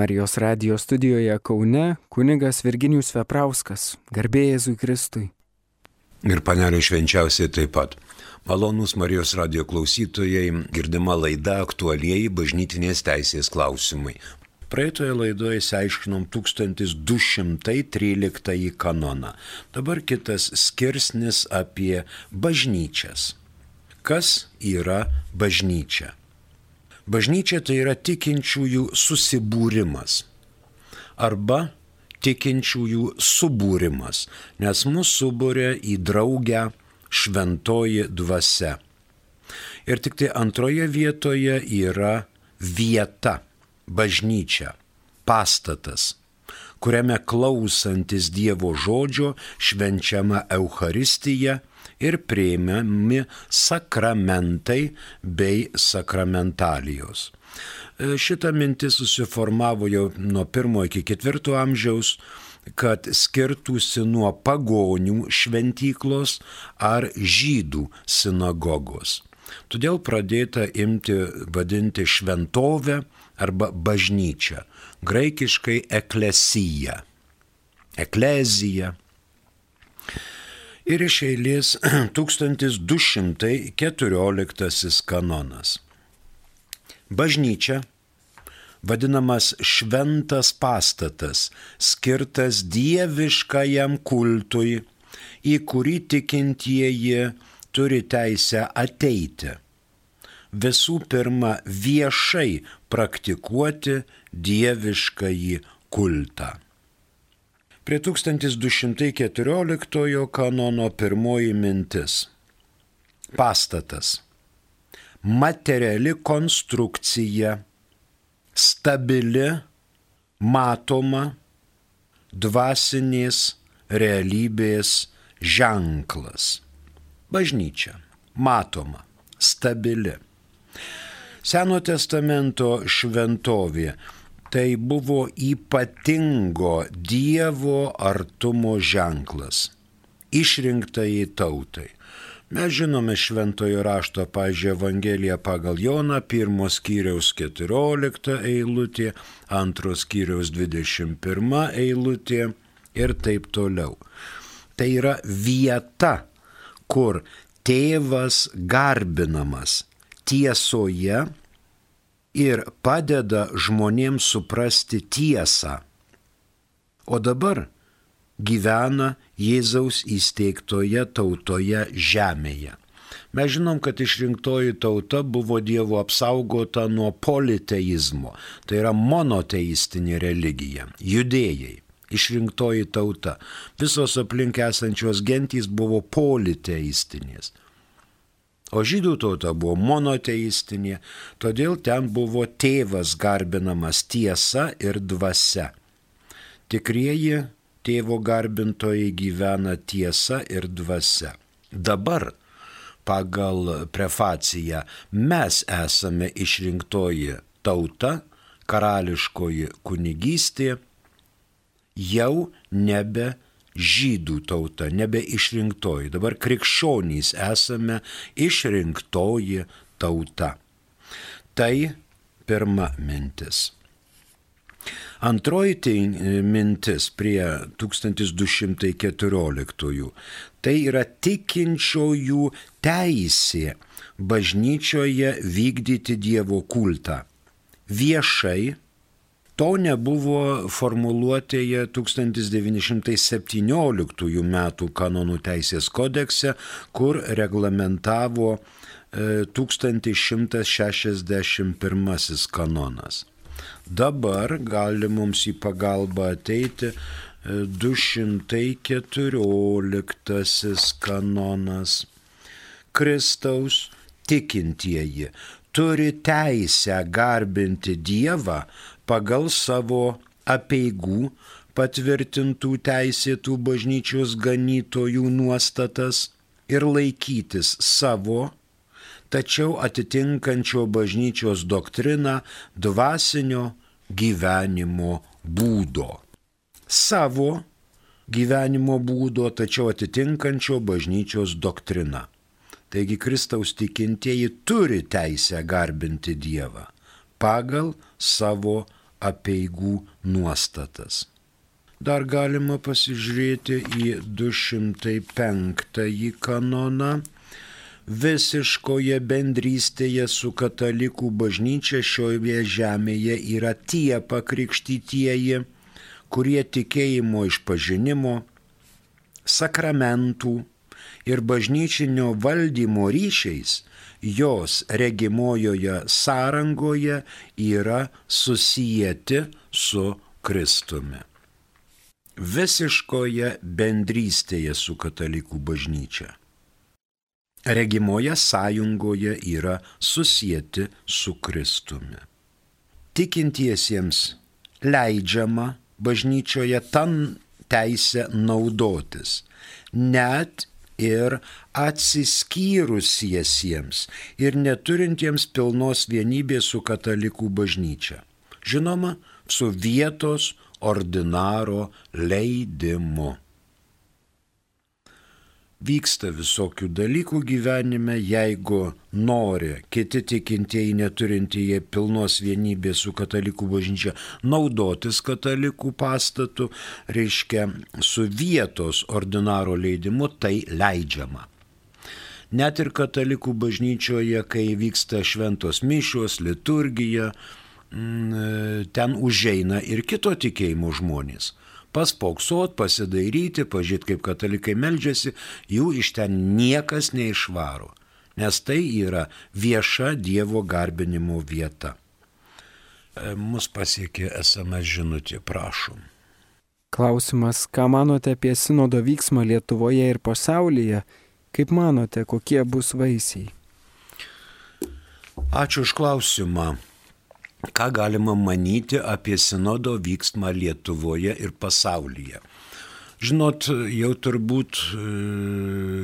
Marijos radio studijoje Kaune kunigas Virginijus Veprauskas, garbė Jėzui Kristui. Ir panelė švenčiausiai taip pat. Malonus Marijos radio klausytojai, girdima laida aktualieji bažnytinės teisės klausimai. Praeitoje laidoje įsiaiškinom 1213 kanoną. Dabar kitas skirsnis apie bažnyčias. Kas yra bažnyčia? Bažnyčia tai yra tikinčiųjų susibūrimas arba tikinčiųjų subūrimas, nes mus subūrė į draugę šventoji dvasia. Ir tik tai antroje vietoje yra vieta, bažnyčia, pastatas, kuriame klausantis Dievo žodžio švenčiama Euharistija ir prieimiami sakramentai bei sakramentalijos. E, šita mintis susiformavo jau nuo pirmo iki ketvirto amžiaus, kad skirtųsi nuo pagonių šventyklos ar žydų sinagogos. Todėl pradėta imti vadinti šventovę arba bažnyčią, graikiškai eklesija. Eklezija ir iš eilės 1214 kanonas. Bažnyčia, vadinamas šventas pastatas, skirtas dieviškajam kultui, į kurį tikintieji turi teisę ateiti. Visų pirma, viešai praktikuoti dieviškąjį kultą. Prie 1214 kanono pirmoji mintis. Pastatas. Materiali konstrukcija. Stabili, matoma, dvasinės realybės ženklas. Bažnyčia. Matoma, stabili. Seno testamento šventovė tai buvo ypatingo Dievo artumo ženklas, išrinktai tautai. Mes žinome šventojo rašto, pažiūrėjau, Evangeliją pagal Joną, pirmos skyriaus 14 eilutė, antros skyriaus 21 eilutė ir taip toliau. Tai yra vieta, kur tėvas garbinamas tiesoje ir padeda žmonėms suprasti tiesą. O dabar gyvena Jėzaus įsteigtoje tautoje žemėje. Mes žinom, kad išrinktoji tauta buvo Dievo apsaugota nuo politeizmo, tai yra monoteistinė religija, judėjai, išrinktoji tauta. Visos aplink esančios gentys buvo politeistinės. O žydų tauta buvo monoteistinė, todėl ten buvo tėvas garbinamas tiesa ir dvasia. Tikrieji tėvo garbintojai gyvena tiesa ir dvasia. Dabar pagal prefaciją mes esame išrinktoji tauta, karališkoji kunigystė, jau nebe žydų tauta, nebe išrinktoji. Dabar krikščionys esame išrinktoji tauta. Tai pirma mintis. Antroji tai mintis prie 1214. Tai yra tikinčiojų teisė bažnyčioje vykdyti Dievo kultą. Viešai To nebuvo formuluotėje 1917 m. kanonų teisės kodekse, kur reglamentavo 1161 e, kanonas. Dabar gali mums į pagalbą ateiti 214 e, kanonas. Kristaus tikintieji turi teisę garbinti Dievą pagal savo apieigų patvirtintų teisėtų bažnyčios ganytojų nuostatas ir laikytis savo, tačiau atitinkančio bažnyčios doktriną dvasinio gyvenimo būdo. Savo gyvenimo būdo, tačiau atitinkančio bažnyčios doktriną. Taigi Kristaus tikintieji turi teisę garbinti Dievą pagal savo apieigų nuostatas. Dar galima pasižiūrėti į 205 kanoną. Visiškoje bendrystėje su katalikų bažnyčia šioje žemėje yra tie pakrikštytieji, kurie tikėjimo išpažinimo, sakramentų ir bažnyčinio valdymo ryšiais jos regimojoje sąrangoje yra susijęti su Kristumi visiškoje bendrystėje su katalikų bažnyčia. Regimoje sąjungoje yra susijęti su Kristumi. Tikintiesiems leidžiama bažnyčioje tan teisę naudotis, net ir atsiskyrusiesiems ir neturintiems pilnos vienybės su katalikų bažnyčia. Žinoma, su vietos ordinaro leidimu. Vyksta visokių dalykų gyvenime, jeigu nori kiti tikintieji neturintieji pilnos vienybės su katalikų bažnyčia naudotis katalikų pastatu, reiškia su vietos ordinaro leidimu tai leidžiama. Net ir katalikų bažnyčioje, kai vyksta šventos mišios, liturgija, Mm, ten užeina ir kito tikėjimo žmonės. Paspoksot, pasidairyti, pažiūrėti, kaip katalikai meldžiasi, jų iš ten niekas neišvaro, nes tai yra vieša Dievo garbinimo vieta. E, mus pasiekė SMS žinutė, prašom. Klausimas, ką manote apie sinodo vyksmą Lietuvoje ir pasaulyje? Kaip manote, kokie bus vaisiai? Ačiū už klausimą ką galima manyti apie sinodo vyksmą Lietuvoje ir pasaulyje. Žinot, jau turbūt e,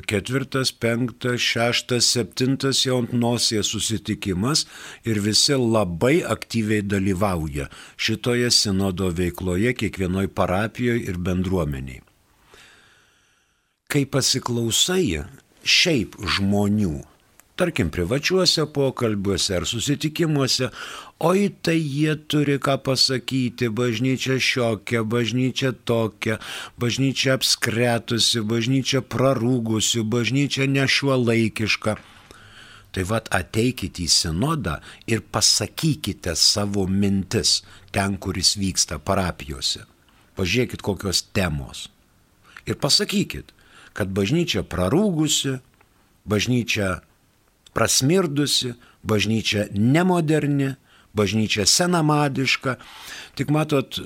ketvirtas, penktas, šeštas, septintas jau ant nosies susitikimas ir visi labai aktyviai dalyvauja šitoje sinodo veikloje kiekvienoje parapijoje ir bendruomeniai. Kai pasiklausai šiaip žmonių, tarkim, privačiuose pokalbiuose ar susitikimuose, oi tai jie turi ką pasakyti, bažnyčia šiokia, bažnyčia tokia, bažnyčia apskretusi, bažnyčia prarūgusi, bažnyčia nešiuolaikiška. Tai vad ateikite į sinodą ir pasakykite savo mintis ten, kuris vyksta parapijose. Pažiūrėkit kokios temos. Ir pasakykit, kad bažnyčia prarūgusi, bažnyčia prasmirdusi, bažnyčia nemoderni, bažnyčia senamadiška. Tik matot,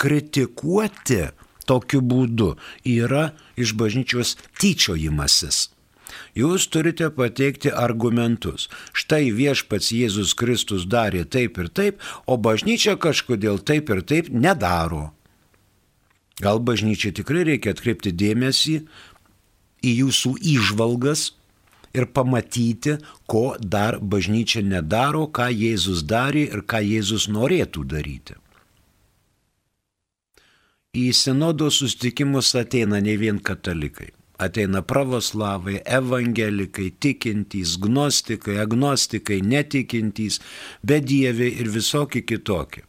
kritikuoti tokiu būdu yra iš bažnyčios tyčiojimasis. Jūs turite pateikti argumentus. Štai viešpats Jėzus Kristus darė taip ir taip, o bažnyčia kažkodėl taip ir taip nedaro. Gal bažnyčiai tikrai reikia atkreipti dėmesį į jūsų įžvalgas, ir pamatyti, ko dar bažnyčia nedaro, ką Jėzus darė ir ką Jėzus norėtų daryti. Į sinodo susitikimus ateina ne vien katalikai. Ateina pravoslavai, evangelikai, tikintys, gnostikai, agnostikai, netikintys, bedieviai ir visokie kitokie.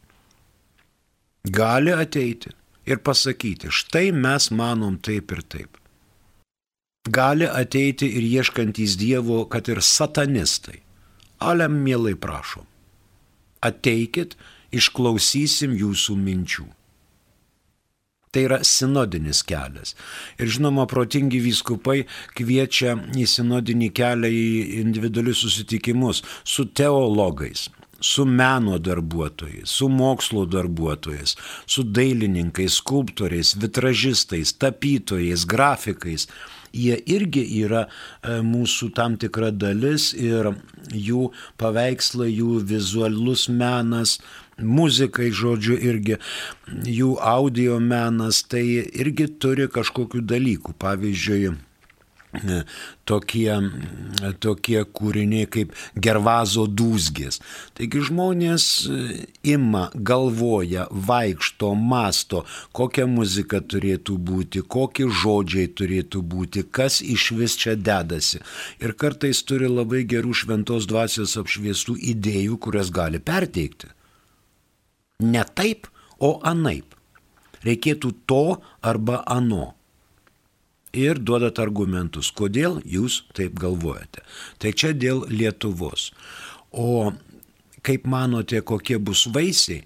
Gali ateiti ir pasakyti, štai mes manom taip ir taip gali ateiti ir ieškantys Dievo, kad ir satanistai. Alem mielai prašom. Ateikit, išklausysim jūsų minčių. Tai yra sinodinis kelias. Ir žinoma, protingi vyskupai kviečia į sinodinį kelią į individualius susitikimus su teologais, su meno darbuotojais, su mokslo darbuotojais, su dailininkais, skulptoriais, vitražistais, tapytojais, grafikais jie irgi yra e, mūsų tam tikra dalis ir jų paveikslai, jų vizualus menas, muzikai, žodžiu, irgi jų audio menas, tai irgi turi kažkokių dalykų. Pavyzdžiui, tokie, tokie kūriniai kaip gervazo dūzgės. Taigi žmonės e, ima, galvoja, vaikšto, masto, kokia muzika turėtų būti, kokie žodžiai turėtų būti, kas iš vis čia dedasi. Ir kartais turi labai gerų šventos dvasios apšviestų idėjų, kurias gali perteikti. Ne taip, o anaip. Reikėtų to arba ano. Ir duodat argumentus, kodėl jūs taip galvojate. Tai čia dėl Lietuvos. O kaip manote, kokie bus vaisiai?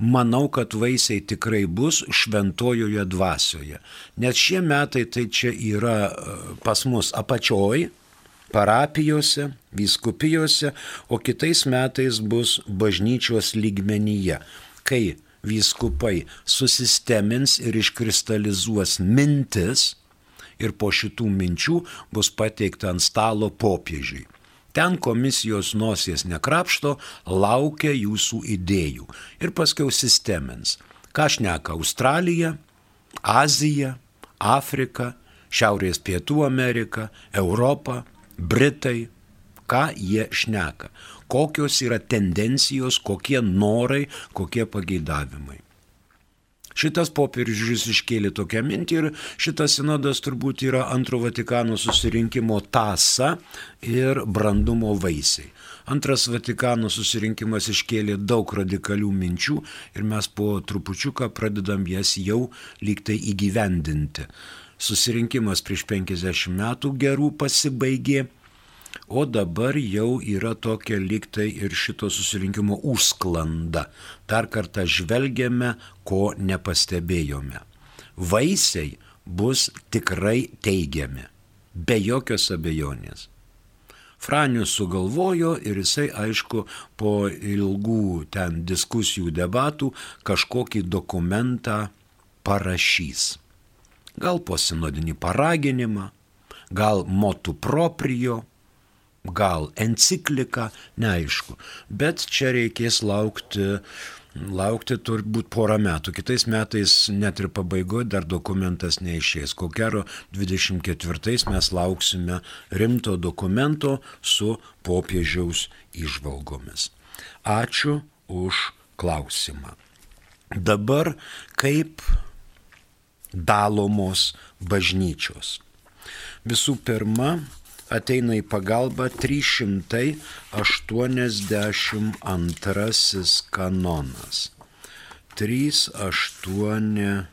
Manau, kad vaisiai tikrai bus šventojoje dvasioje. Nes šie metai tai čia yra e, pas mus apačioj, parapijose, vyskupijose, o kitais metais bus bažnyčios lygmenyje, kai vyskupai susistemins ir iškristalizuos mintis ir po šitų minčių bus pateikta ant stalo popiežiui. Ten komisijos nosies nekrapšto, laukia jūsų idėjų ir paskiau sistemins. Ką šneka Australija, Azija, Afrika, Šiaurės Pietų Amerika, Europa, Britai, ką jie šneka, kokios yra tendencijos, kokie norai, kokie pageidavimai. Šitas popiežius iškėlė tokią mintį ir šitas sinodas turbūt yra antro Vatikano susirinkimo tasa ir brandumo vaisiai. Antras Vatikano susirinkimas iškėlė daug radikalių minčių ir mes po trupučiuką pradedam jas jau lygtai įgyvendinti. Susirinkimas prieš 50 metų gerų pasibaigė O dabar jau yra tokia liktai ir šito susirinkimo užsklanda. Dar kartą žvelgiame, ko nepastebėjome. Vaisiai bus tikrai teigiami, be jokios abejonės. Franius sugalvojo ir jisai, aišku, po ilgų ten diskusijų debatų kažkokį dokumentą parašys. Gal po sinodinį paraginimą, gal motu proprio, gal enciklika, neaišku. Bet čia reikės laukti, laukti turbūt porą metų. Kitais metais net ir pabaigoje dar dokumentas neišės. Ko gero 24 mes lauksime rimto dokumento su popiežiaus išvalgomis. Ačiū už klausimą. Dabar kaip dalomos bažnyčios. Visų pirma, ateina į pagalbą 382 kanonas. 382.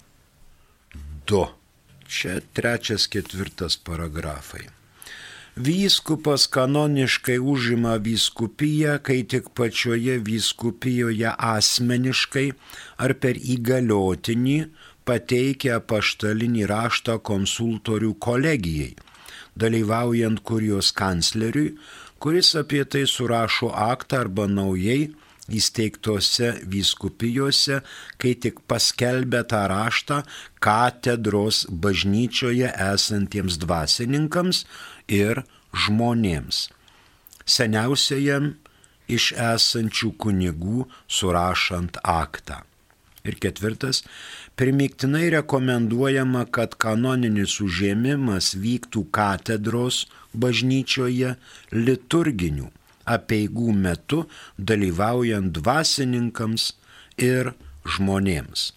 Čia trečias, ketvirtas paragrafai. Vyskupas kanoniškai užima vyskupiją, kai tik pačioje vyskupijoje asmeniškai ar per įgaliotinį pateikia paštalinį raštą konsultorių kolegijai dalyvaujant kurijos kancleriui, kuris apie tai surašo aktą arba naujai įsteigtose vyskupijose, kai tik paskelbė tą raštą katedros bažnyčioje esantiems dvasininkams ir žmonėms. Seniausiajam iš esančių kunigų surašant aktą. Ir ketvirtas, primiktinai rekomenduojama, kad kanoninis užėmimas vyktų katedros bažnyčioje liturginių apieigų metu, dalyvaujant dvasininkams ir žmonėms.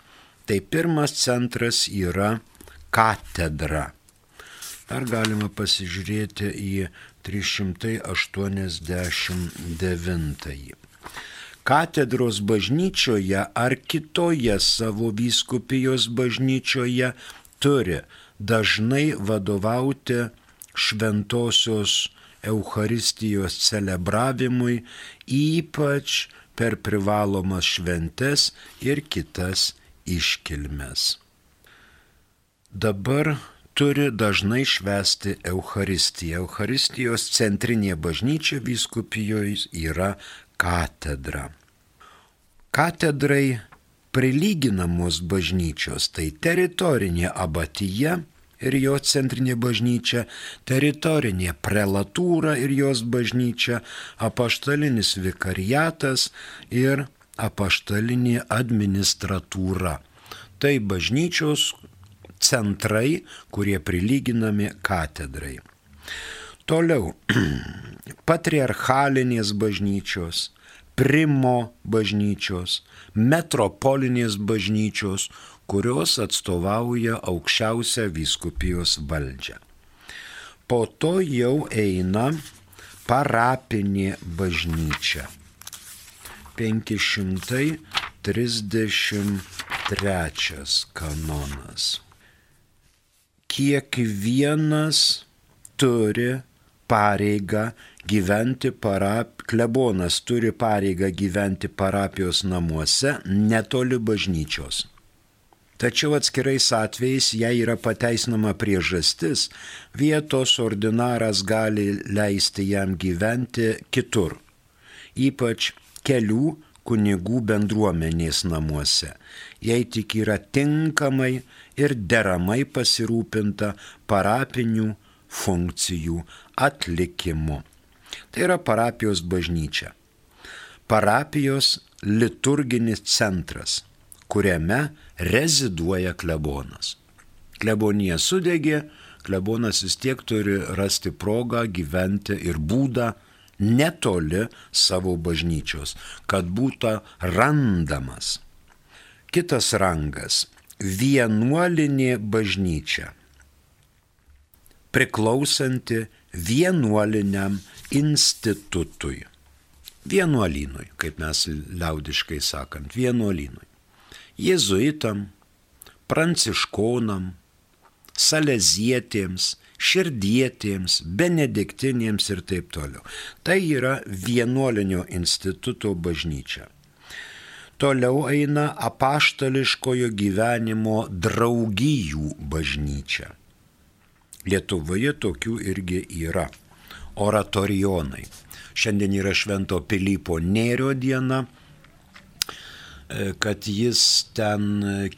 Tai pirmas centras yra katedra. Dar galima pasižiūrėti į 389 katedros bažnyčioje ar kitoje savo vyskupijos bažnyčioje turi dažnai vadovauti šventosios Eucharistijos celebravimui, ypač per privalomas šventes ir kitas iškilmes. Dabar turi dažnai švesti Eucharistiją. Eucharistijos centrinė bažnyčia vyskupijoje yra katedra. Katedrai prilyginamos bažnyčios tai teritorinė abatija ir jo centrinė bažnyčia, teritorinė prelatūra ir jos bažnyčia, apaštalinis vikariatas ir apaštalinė administratūra. Tai bažnyčios centrai, kurie prilyginami katedrai. Toliau, patriarchalinės bažnyčios, primo bažnyčios, metropolinės bažnyčios, kurios atstovauja aukščiausią vyskupijos valdžią. Po to jau eina parapinė bažnyčia. 500 33 kanonas. Kiekvienas turi pareigą gyventi parap, klebonas turi pareigą gyventi parapijos namuose netoli bažnyčios. Tačiau atskirais atvejais, jei yra pateisinama priežastis, vietos ordinaras gali leisti jam gyventi kitur, ypač kelių kunigų bendruomenės namuose, jei tik yra tinkamai ir deramai pasirūpinta parapinių funkcijų atlikimu. Tai yra parapijos bažnyčia. Parapijos liturginis centras, kuriame reziduoja klebonas. Klebonija sudegė, klebonas vis tiek turi rasti progą gyventi ir būdą netoli savo bažnyčios, kad būtų randamas. Kitas rangas - vienuolinė bažnyčia, priklausanti vienuoliniam institutui. Vienuolynui, kaip mes liaudiškai sakant, vienuolynui. Jėzuitam, pranciškonam, salezietėms, širdietėms, benediktinėms ir taip toliau. Tai yra vienuolinio instituto bažnyčia. Toliau eina apaštališkojo gyvenimo draugijų bažnyčia. Lietuvoje tokių irgi yra oratorijonai. Šiandien yra Švento Pilypo Nėrio diena, e, kad jis ten e,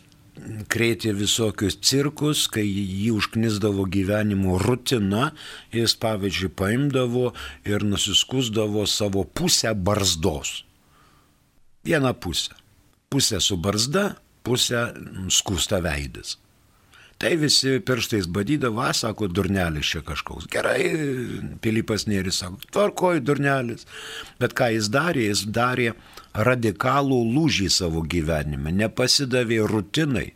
kreitė visokius cirkus, kai jį užknisdavo gyvenimo rutina, jis pavyzdžiui paimdavo ir nusiskusdavo savo pusę barzdos. Vieną pusę. Pusę su barzda, pusę skusta veidis. Tai visi pirštais badydavo, sako, durnelis čia kažkoks. Gerai, Pilypas Nėris sako, tvarkoj durnelis. Bet ką jis darė, jis darė radikalų lūžį savo gyvenime, nepasidavė rutinai,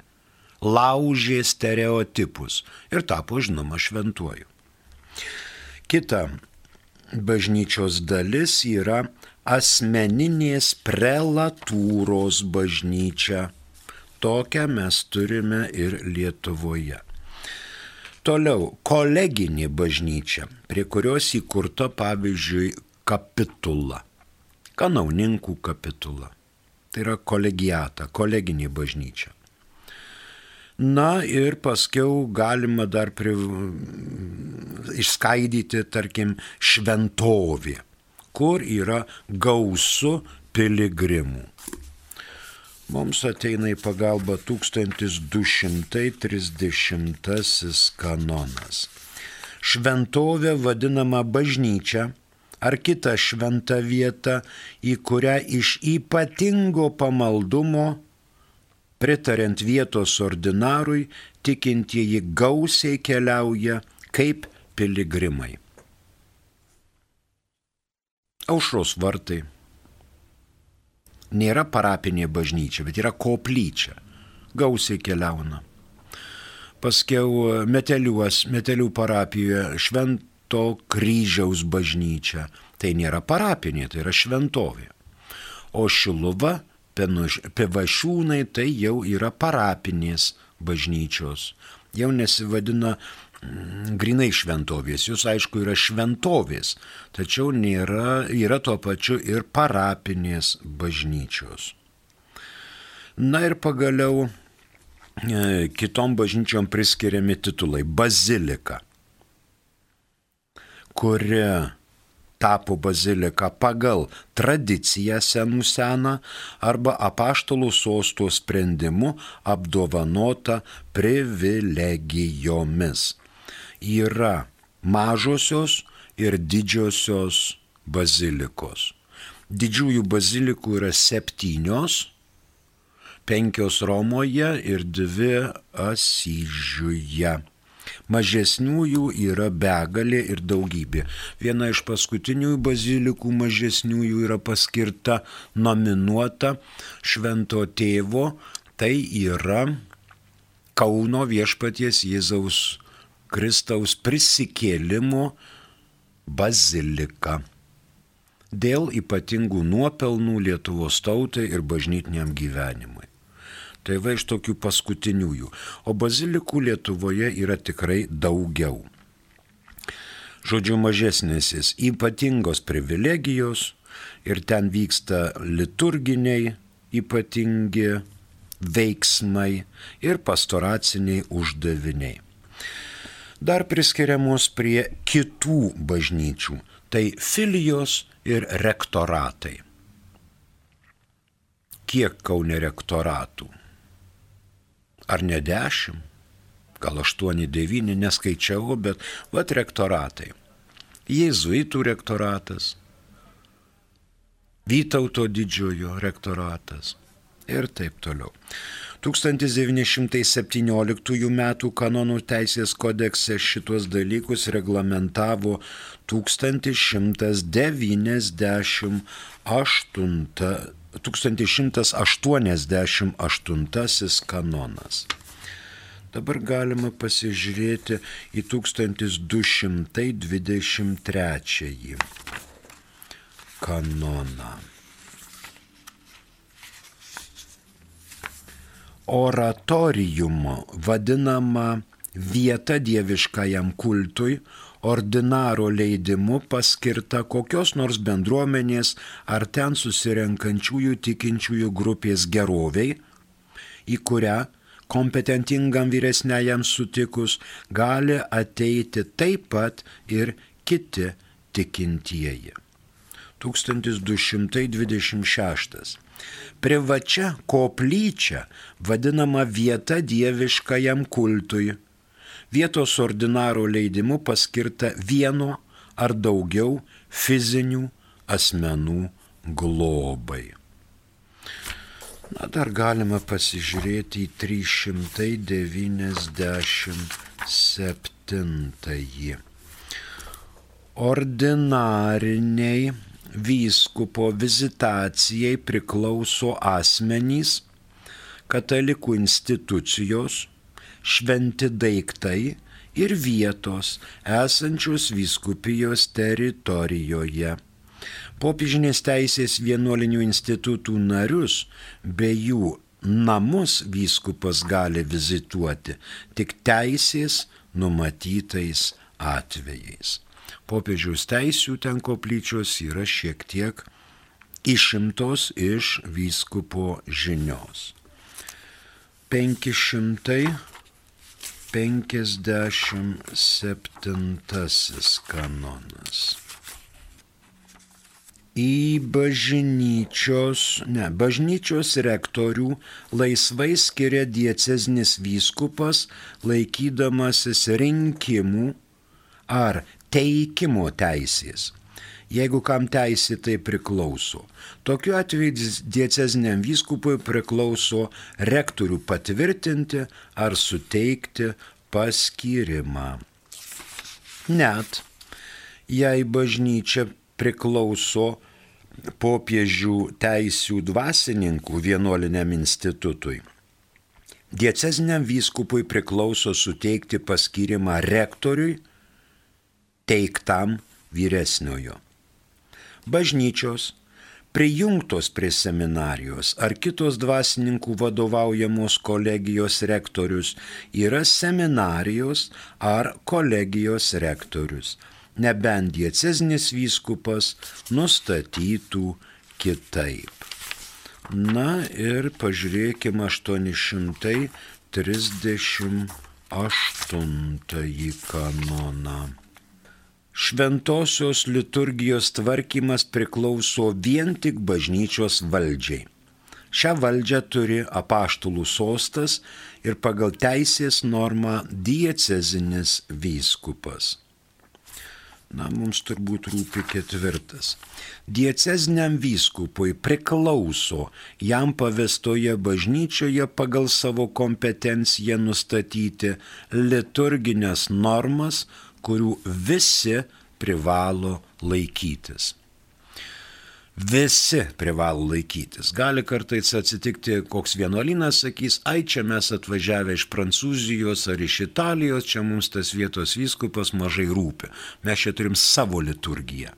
laužė stereotipus ir tapo žinoma šventuoju. Kita bažnyčios dalis yra asmeninės prelatūros bažnyčia Tokią mes turime ir Lietuvoje. Toliau, koleginė bažnyčia, prie kurios įkurta pavyzdžiui kapitula, kanauninkų kapitula. Tai yra kolegiata, koleginė bažnyčia. Na ir paskiau galima dar pri... išskaidyti, tarkim, šventovė, kur yra gausu piligrimų. Mums ateina į pagalbą 1230 kanonas. Šventovė vadinama bažnyčia ar kita šventa vieta, į kurią iš ypatingo pamaldumo, pritariant vietos ordinarui, tikintieji gausiai keliauja kaip piligrimai. Aušros vartai nėra parapinė bažnyčia, bet yra koplyčia. Gausiai keliauna. Paskiau meteliuos, metelių parapijoje švento kryžiaus bažnyčia. Tai nėra parapinė, tai yra šventovė. O šiluva, pevašiūnai tai jau yra parapinės bažnyčios. Jau nesivadina grinai šventovės. Jūs aišku yra šventovės, tačiau nėra, yra tuo pačiu ir parapinės bažnyčios. Na ir pagaliau e, kitom bažnyčiom priskiriami titulai - bazilika, kuri tapo bazilika pagal tradiciją senų seną arba apaštalų sosto sprendimu apdovanota privilegijomis yra mažosios ir didžiosios bazilikos. Didžiųjų bazilikų yra septynios, penkios Romoje ir dvi Asyžiuje. Mažesniųjų yra begalė ir daugybė. Viena iš paskutiniųjų bazilikų mažesniųjų yra paskirta, nominuota švento tėvo, tai yra Kauno viešpaties Jėzaus Kristaus prisikėlimo bazilika. dėl ypatingų nuopelnų Lietuvos tautai ir bažnytiniam gyvenimui. Tai va iš tokių paskutiniųjų. O bazilikų Lietuvoje yra tikrai daugiau. Žodžiu, mažesnėsis ypatingos privilegijos ir ten vyksta liturginiai ypatingi veiksmai ir pastoraciniai uždaviniai. Dar priskiriamos prie kitų bažnyčių - tai filijos ir rektoratai. Kiek kaunė rektoratų? Ar ne dešimt? Gal aštuoni, devyni, neskaičiau, bet vat rektoratai. Jėzuitų rektoratas, Vytauto didžiojo rektoratas ir taip toliau. 1917 m. kanonų teisės kodekse šitos dalykus reglamentavo 1198, 1188 kanonas. Dabar galima pasižiūrėti į 1223 kanoną. Oratoriumu vadinama vieta dieviškajam kultui, ordinaro leidimu paskirta kokios nors bendruomenės ar ten susirenkančiųjų tikinčiųjų grupės geroviai, į kurią kompetentingam vyresniajam sutikus gali ateiti taip pat ir kiti tikintieji. 1226 privačia koplyčia vadinama vieta dieviškajam kultui. Vietos ordinaro leidimu paskirta vieno ar daugiau fizinių asmenų globai. Na, dar galima pasižiūrėti į 397. Ordinariniai vyskupo vizitacijai priklauso asmenys, katalikų institucijos, šventi daiktai ir vietos esančios vyskupijos teritorijoje. Popiežinės teisės vienuolinių institutų narius bei jų namus vyskupas gali vizituoti tik teisės numatytais atvejais popiežiaus teisių ten koplyčios yra šiek tiek išimtos iš vyskupo žinios. 557 kanonas. Į bažnyčios, ne, bažnyčios rektorių laisvai skiria dieceznis vyskupas, laikydamasis rinkimų ar teikimo teisės. Jeigu kam teisė tai priklauso. Tokiu atveju dieceziniam vyskupui priklauso rektorių patvirtinti ar suteikti paskyrimą. Net jei bažnyčia priklauso popiežių teisių dvasininkų vienuoliniam institutui. Dieceziniam vyskupui priklauso suteikti paskyrimą rektoriui teiktam vyresniojo. Bažnyčios, prijungtos prie seminarijos ar kitos dvasininkų vadovaujamos kolegijos rektorius yra seminarijos ar kolegijos rektorius, nebent dieceznis vyskupas nustatytų kitaip. Na ir pažiūrėkime 838 kanoną šventosios liturgijos tvarkymas priklauso vien tik bažnyčios valdžiai. Šią valdžią turi apaštulų sostas ir pagal teisės normą diecezinis vyskupas. Na, mums turbūt rūpi ketvirtas. Dieceziniam vyskupui priklauso jam pavestoje bažnyčioje pagal savo kompetenciją nustatyti liturginės normas, kurių visi privalo laikytis. Visi privalo laikytis. Gali kartais atsitikti, koks vienuolynas sakys, ai čia mes atvažiavę iš Prancūzijos ar iš Italijos, čia mums tas vietos vyskupas mažai rūpi. Mes čia turim savo liturgiją.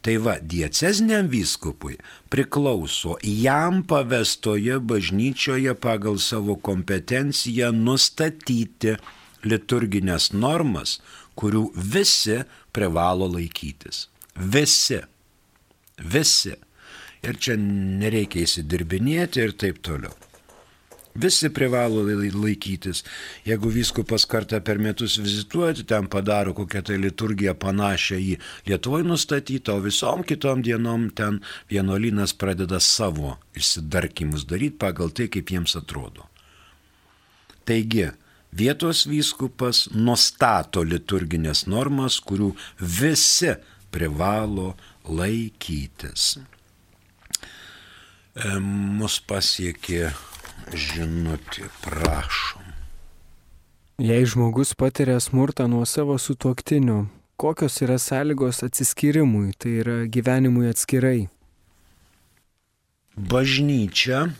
Tai va, diecezniam vyskupui priklauso jam pavestoje bažnyčioje pagal savo kompetenciją nustatyti liturginės normas, kurių visi privalo laikytis. Visi. Visi. Ir čia nereikia įsidirbinėti ir taip toliau. Visi privalo laikytis. Jeigu viskupas kartą per metus vizituoti, ten padaro kokią tai liturgiją panašią į Lietuvoje nustatytą, o visom kitom dienom ten vienuolynas pradeda savo išsidarkimus daryti pagal tai, kaip jiems atrodo. Taigi, vietos vyskupas nustato liturginės normas, kurių visi privalo laikytis. Mus pasiekė žinutė, prašom. Jei žmogus patiria smurtą nuo savo sutuoktinio, kokios yra sąlygos atsiskyrimui, tai yra gyvenimui atskirai? Bažnyčia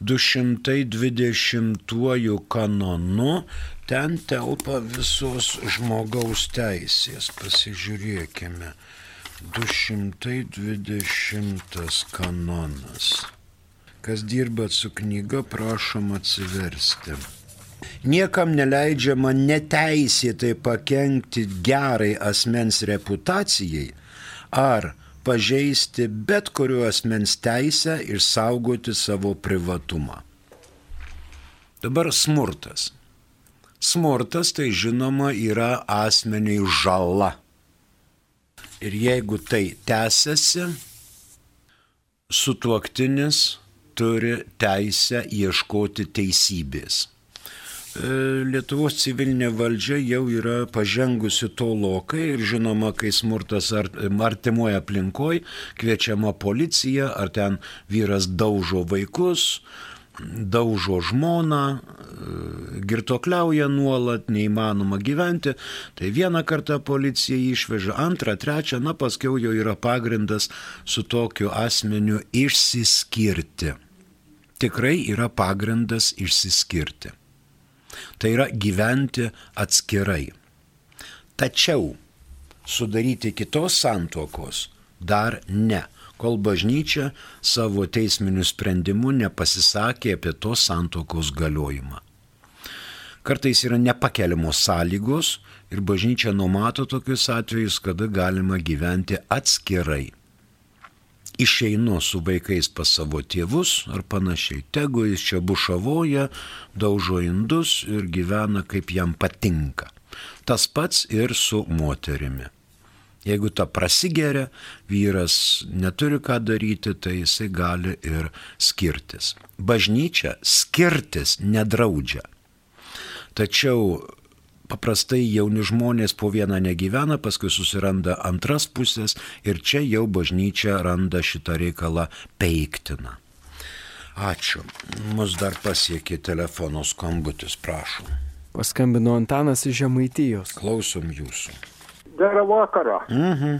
220 kanonu ten telpa visos žmogaus teisės. Pasižiūrėkime. 220 kanonas. Kas dirbat su knyga, prašom atsiversti. Niekam neleidžiama neteisėtai pakengti gerai asmens reputacijai ar pažeisti bet kurio asmens teisę išsaugoti savo privatumą. Dabar smurtas. Smurtas tai žinoma yra asmeniai žala. Ir jeigu tai tęsiasi, sutuoktinis turi teisę ieškoti teisybės. E, Lietuvos civilinė valdžia jau yra pažengusi tolokai ir žinoma, kai smurtas artimoje aplinkoje, kviečiama policija, ar ten vyras daužo vaikus, daužo žmoną, e, girtokliauja nuolat, neįmanoma gyventi, tai vieną kartą policija išveža, antrą, trečią, na paskiau jau yra pagrindas su tokiu asmeniu išsiskirti tikrai yra pagrindas išsiskirti. Tai yra gyventi atskirai. Tačiau sudaryti kitos santuokos dar ne, kol bažnyčia savo teisminiu sprendimu nepasisakė apie tos santuokos galiojimą. Kartais yra nepakeliamos sąlygos ir bažnyčia numato tokius atvejus, kada galima gyventi atskirai išeinu su vaikais pas savo tėvus ar panašiai. Tegu jis čia bušavoja, daužo indus ir gyvena kaip jam patinka. Tas pats ir su moterimi. Jeigu ta prasigeria, vyras neturi ką daryti, tai jisai gali ir skirtis. Bažnyčia skirtis nedraudžia. Tačiau paprastai jauni žmonės po vieną negyvena, paskui susiranda antras pusės ir čia jau bažnyčia randa šitą reikalą peiktiną. Ačiū. Mus dar pasiekė telefono skambutis, prašom. Paskambino Antanas iš Žemaitijos. Klausom jūsų. Gerą vakarą. Mhm.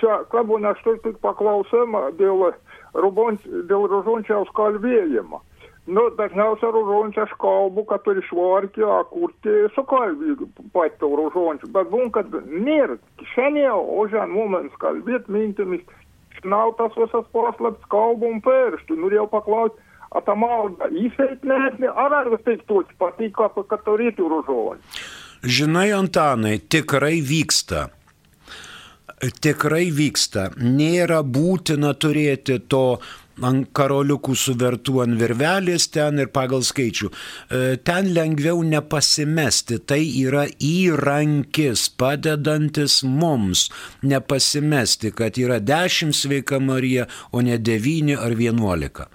Čia, kabūna, aš tik paklausimą dėl, dėl rožončiaus kalbėjimo. Nu, dažniausiai rožončių aš kalbu, kad turi švarkį, kurti su kalbį patį rožončių. Bet būn, kad nėra kišenėje, o žen mums kalbėti mintimis, šnautas visas paslaptis, kalbom pirštų. Norėjau paklausti, ar ta malda įsveitnesnė, ar ar vis taip tuos patiko, kad turėtų rožončių. Žinai, Antanai, tikrai vyksta tikrai vyksta. Nėra būtina turėti to ant karoliukų suvertų ant virvelės ten ir pagal skaičių. E, ten lengviau nepasimesti, tai yra įrankis padedantis mums nepasimesti, kad yra dešimt sveika Marija, o ne devyni ar vienuolika.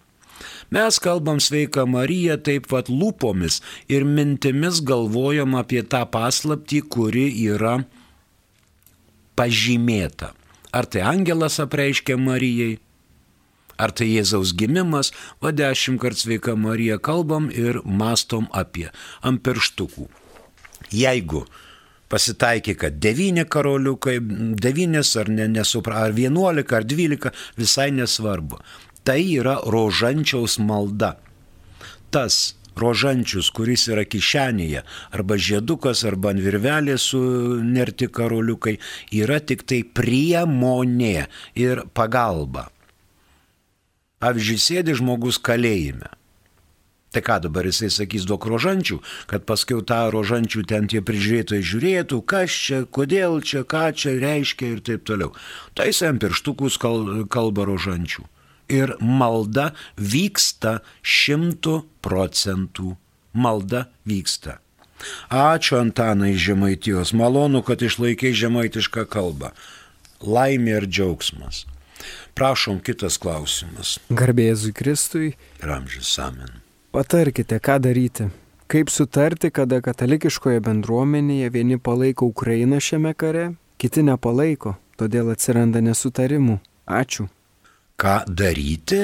Mes kalbam sveiką Mariją taip pat lūpomis ir mintimis galvojam apie tą paslaptį, kuri yra pažymėta. Ar tai angelas apreiškia Marijai, ar tai Jėzaus gimimas, va dešimt kart sveika Marija kalbam ir mastom apie ant pirštukų. Jeigu pasitaikė, kad devyni karoliukai, devynis ar, ne, nesupra, ar vienuolika, ar dvylika, visai nesvarbu. Tai yra rožančiaus malda. Tas rožančius, kuris yra kišenėje, arba žiedukas, arba ant virvelės su nerti karoliukai, yra tik tai priemonė ir pagalba. Pavyzdžiui, sėdi žmogus kalėjime. Tai ką dabar jisai sakys duok rožančių, kad paskui tą rožančių ten tie prižiūrėtojai žiūrėtų, kas čia, kodėl čia, ką čia reiškia ir taip toliau. Tai jisai ant pirštukus kalba rožančių ir malda vyksta šimtų procentų. Malda vyksta. Ačiū Antanai Žemaitijos, malonu, kad išlaikiai žemaitišką kalbą. Laimė ir džiaugsmas. Prašom kitas klausimas. Garbėzui Kristui. Ramžis Amen. Patarkite, ką daryti. Kaip sutarti, kada katalikiškoje bendruomenėje vieni palaiko Ukrainą šiame kare, kiti nepalaiko, todėl atsiranda nesutarimų. Ačiū ką daryti?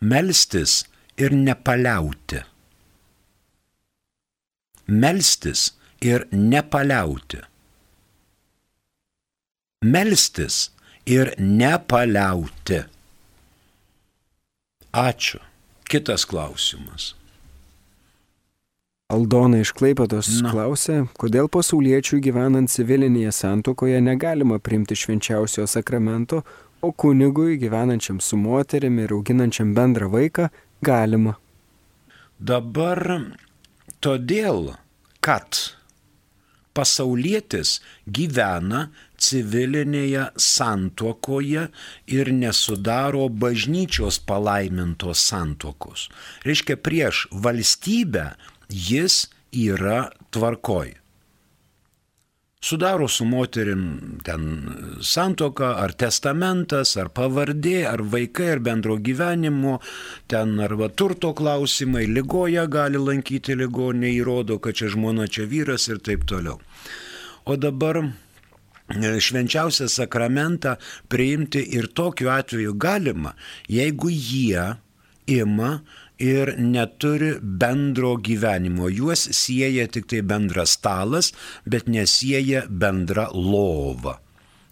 Melstis ir nepaliauti. Melstis ir nepaliauti. Melstis ir nepaliauti. Ačiū. Kitas klausimas. Aldona iš Klaipatos klausė, kodėl pasauliečių gyvenant civilinėje santokoje negalima priimti švenčiausio sakramento, o kunigui gyvenančiam su moterimi ir auginančiam bendrą vaiką galima. Dabar todėl, kad pasaulietis gyvena civilinėje santuokoje ir nesudaro bažnyčios palaimintos santuokos. Reiškia, prieš valstybę jis yra tvarkoj sudaro su moterim ten santoka, ar testamentas, ar pavardė, ar vaikai, ar bendro gyvenimo, ten arba turto klausimai, lygoja gali lankyti ligonė, įrodo, kad čia žmona, čia vyras ir taip toliau. O dabar švenčiausią sakramentą priimti ir tokiu atveju galima, jeigu jie ima ir neturi bendro gyvenimo. Juos sieja tik tai bendras stalas, bet nesieja bendra lova.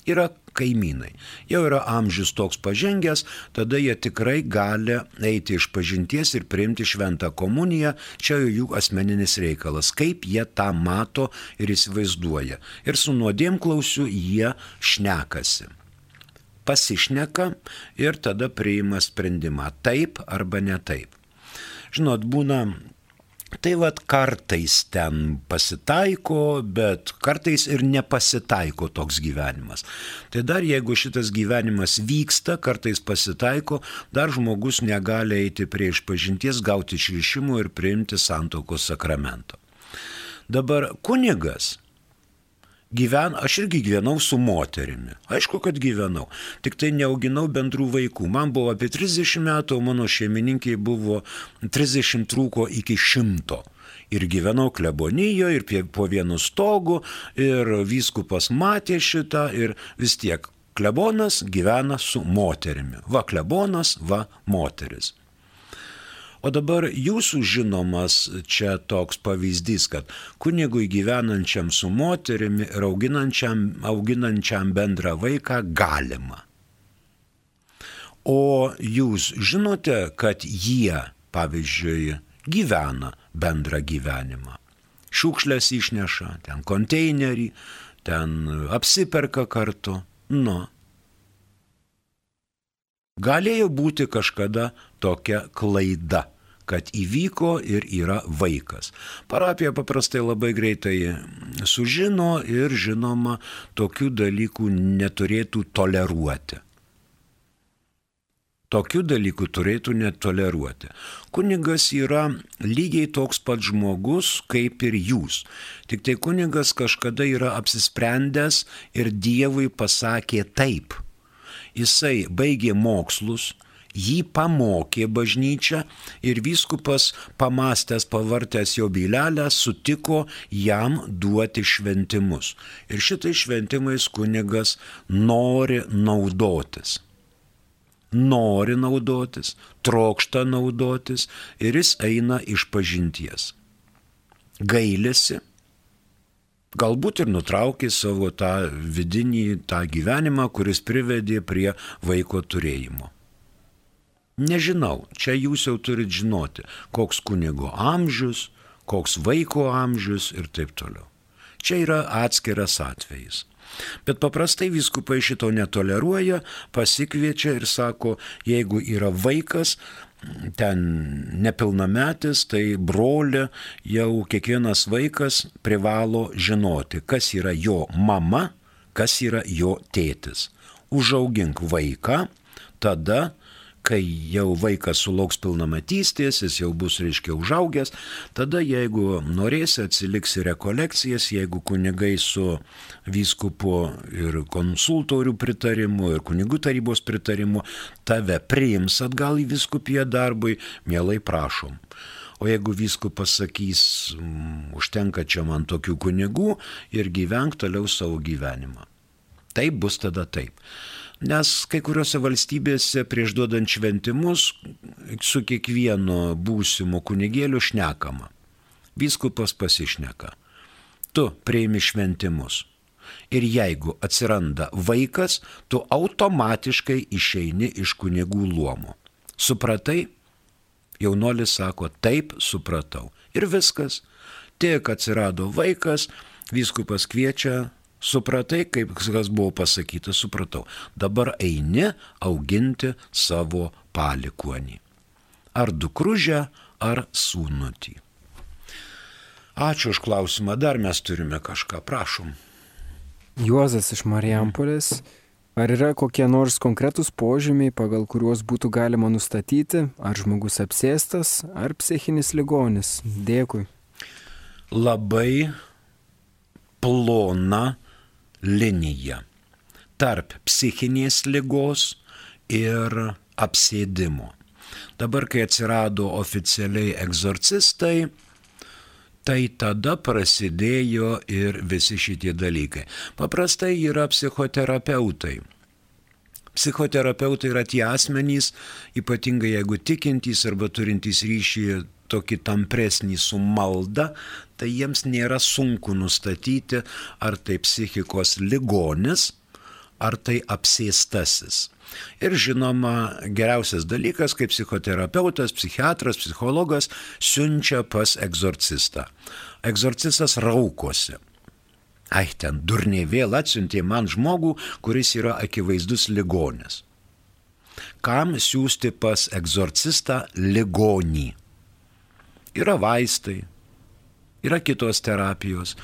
Yra kaimynai. Jau yra amžius toks pažengęs, tada jie tikrai gali eiti iš pažinties ir priimti šventą komuniją, čia jau jų asmeninis reikalas, kaip jie tą mato ir įsivaizduoja. Ir su nuodėmklausiu jie šnekasi pasišneka ir tada priima sprendimą taip arba ne taip. Žinot, būna Tai vad kartais ten pasitaiko, bet kartais ir nepasitaiko toks gyvenimas. Tai dar jeigu šitas gyvenimas vyksta, kartais pasitaiko, dar žmogus negali eiti prie išpažinties, gauti išrišimų ir priimti santokos sakramento. Dabar kunigas gyven, aš irgi gyvenau su moterimi. Aišku, kad gyvenau. Tik tai neauginau bendrų vaikų. Man buvo apie 30 metų, o mano šeimininkiai buvo 30 trūko iki 100 ir gyvenau klebonijoje, ir po vienu stogu, ir vyskupas matė šitą, ir vis tiek klebonas gyvena su moterimi. Va klebonas, va moteris. O dabar jūsų žinomas čia toks pavyzdys, kad kunigui gyvenančiam su moterimi ir auginančiam, auginančiam bendrą vaiką galima. O jūs žinote, kad jie, pavyzdžiui, gyvena bendrą gyvenimą. Šiukšlės išneša, ten konteinerį, ten apsiperka kartu. Nu. Galėjo būti kažkada tokia klaida kad įvyko ir yra vaikas. Parapija paprastai labai greitai sužino ir žinoma, tokių dalykų neturėtų toleruoti. Tokių dalykų turėtų netoleruoti. Kunigas yra lygiai toks pat žmogus kaip ir jūs. Tik tai kunigas kažkada yra apsisprendęs ir Dievui pasakė taip. Jisai baigė mokslus, jį pamokė bažnyčia ir vyskupas pamastęs, pavartęs jo bylelę, sutiko jam duoti šventimus. Ir šitai šventimais kunigas nori naudotis. Nori naudotis, trokšta naudotis ir jis eina iš pažinties. Gailisi, galbūt ir nutraukė savo tą vidinį, tą gyvenimą, kuris privedė prie vaiko turėjimo. Nežinau, čia jūs jau turit žinoti, koks kunigo amžius, koks vaiko amžius ir taip toliau. Čia yra atskiras atvejis. Bet paprastai viskupai šito netoleruoja, pasikviečia ir sako, jeigu yra vaikas, ten nepilnametis, tai brolė jau kiekvienas vaikas privalo žinoti, kas yra jo mama, kas yra jo tėtis. Užaugink vaiką, tada kai jau vaikas sulauks pilnamatystės, jis jau bus, reiškia, užaugęs, tada jeigu norėsi, atsiliksi rekolekcijas, jeigu kunigai su vyskupu ir konsultorių pritarimu ir kunigų tarybos pritarimu tave priims atgal į vyskupiją darbui, mielai prašom. O jeigu vyskupas sakys, mm, užtenka čia man tokių kunigų ir gyvenk toliau savo gyvenimą. Taip bus tada taip. Nes kai kuriuose valstybėse prieš duodant šventimus su kiekvienu būsimu kunigėliu šnekama. Vyskupas pasišneka. Tu prieimi šventimus. Ir jeigu atsiranda vaikas, tu automatiškai išeini iš kunigų luomo. Supratai? Jaunolis sako, taip supratau. Ir viskas. Tik atsirado vaikas, vyskupas kviečia Supratai, kaip kas buvo pasakyta, supratau. Dabar eini auginti savo palikuonį. Ar dukružę, ar sūnutį. Ačiū už klausimą, dar mes turime kažką, prašom. Juozas iš Marijampolės. Ar yra kokie nors konkretūs požymiai, pagal kuriuos būtų galima nustatyti, ar žmogus apsėstas, ar psichinis ligonis? Dėkui. Labai plona linija tarp psichinės lygos ir apsėdimo. Dabar, kai atsirado oficialiai egzorcistai, tai tada prasidėjo ir visi šitie dalykai. Paprastai yra psichoterapeutai. Psichoterapeutai yra tie asmenys, ypatingai jeigu tikintys arba turintys ryšį tokį tampresnį su malda, tai jiems nėra sunku nustatyti, ar tai psichikos ligonis, ar tai apsėstasis. Ir žinoma, geriausias dalykas, kaip psichoterapeutas, psichiatras, psichologas siunčia pas egzorcistą. Egzorcistas raukosi. Ai, ten durniai vėl atsiuntė man žmogų, kuris yra akivaizdus ligonis. Kam siūsti pas egzorcistą ligonį? Yra vaistai, yra kitos terapijos.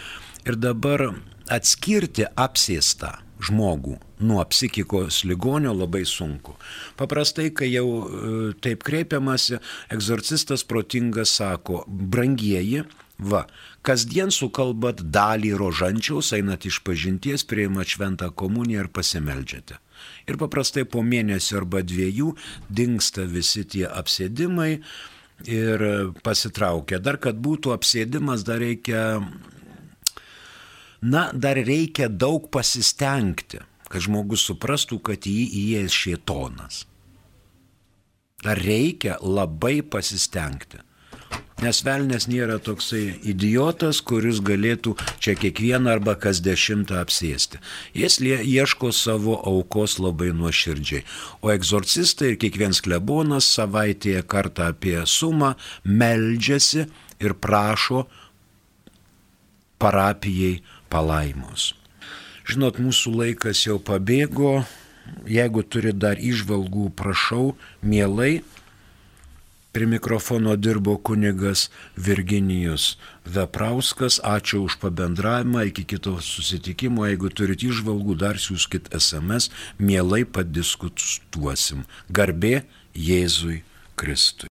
Ir dabar atskirti apsėstą žmogų nuo psichikos ligonio labai sunku. Paprastai, kai jau e, taip kreipiamasi, egzorcistas protingas sako, brangieji, va, kasdien sukalbat dalį rožančiaus, einat iš pažinties, prieimat šventą komuniją ir pasimeldžiate. Ir paprastai po mėnesio arba dviejų dinksta visi tie apsėdimai, ir pasitraukia. Dar kad būtų apsėdimas, dar reikia, na, dar reikia daug pasistengti, kad žmogus suprastų, kad į jį įėjęs šietonas. Dar reikia labai pasistengti. Nes velnės nėra toksai idiotas, kuris galėtų čia kiekvieną arba kas dešimtą apsėsti. Jis ieško savo aukos labai nuoširdžiai. O egzorcistai ir kiekvienas klebonas savaitėje kartą apie sumą meldžiasi ir prašo parapijai palaimos. Žinot, mūsų laikas jau pabėgo. Jeigu turi dar išvalgų, prašau, mielai Prie mikrofono dirbo kunigas Virginijus Veprauskas. Ačiū už pabendravimą. Iki kito susitikimo. Jeigu turite išvalgų, dar siūskit SMS. Mielai padiskutuosim. Garbė Jėzui Kristui.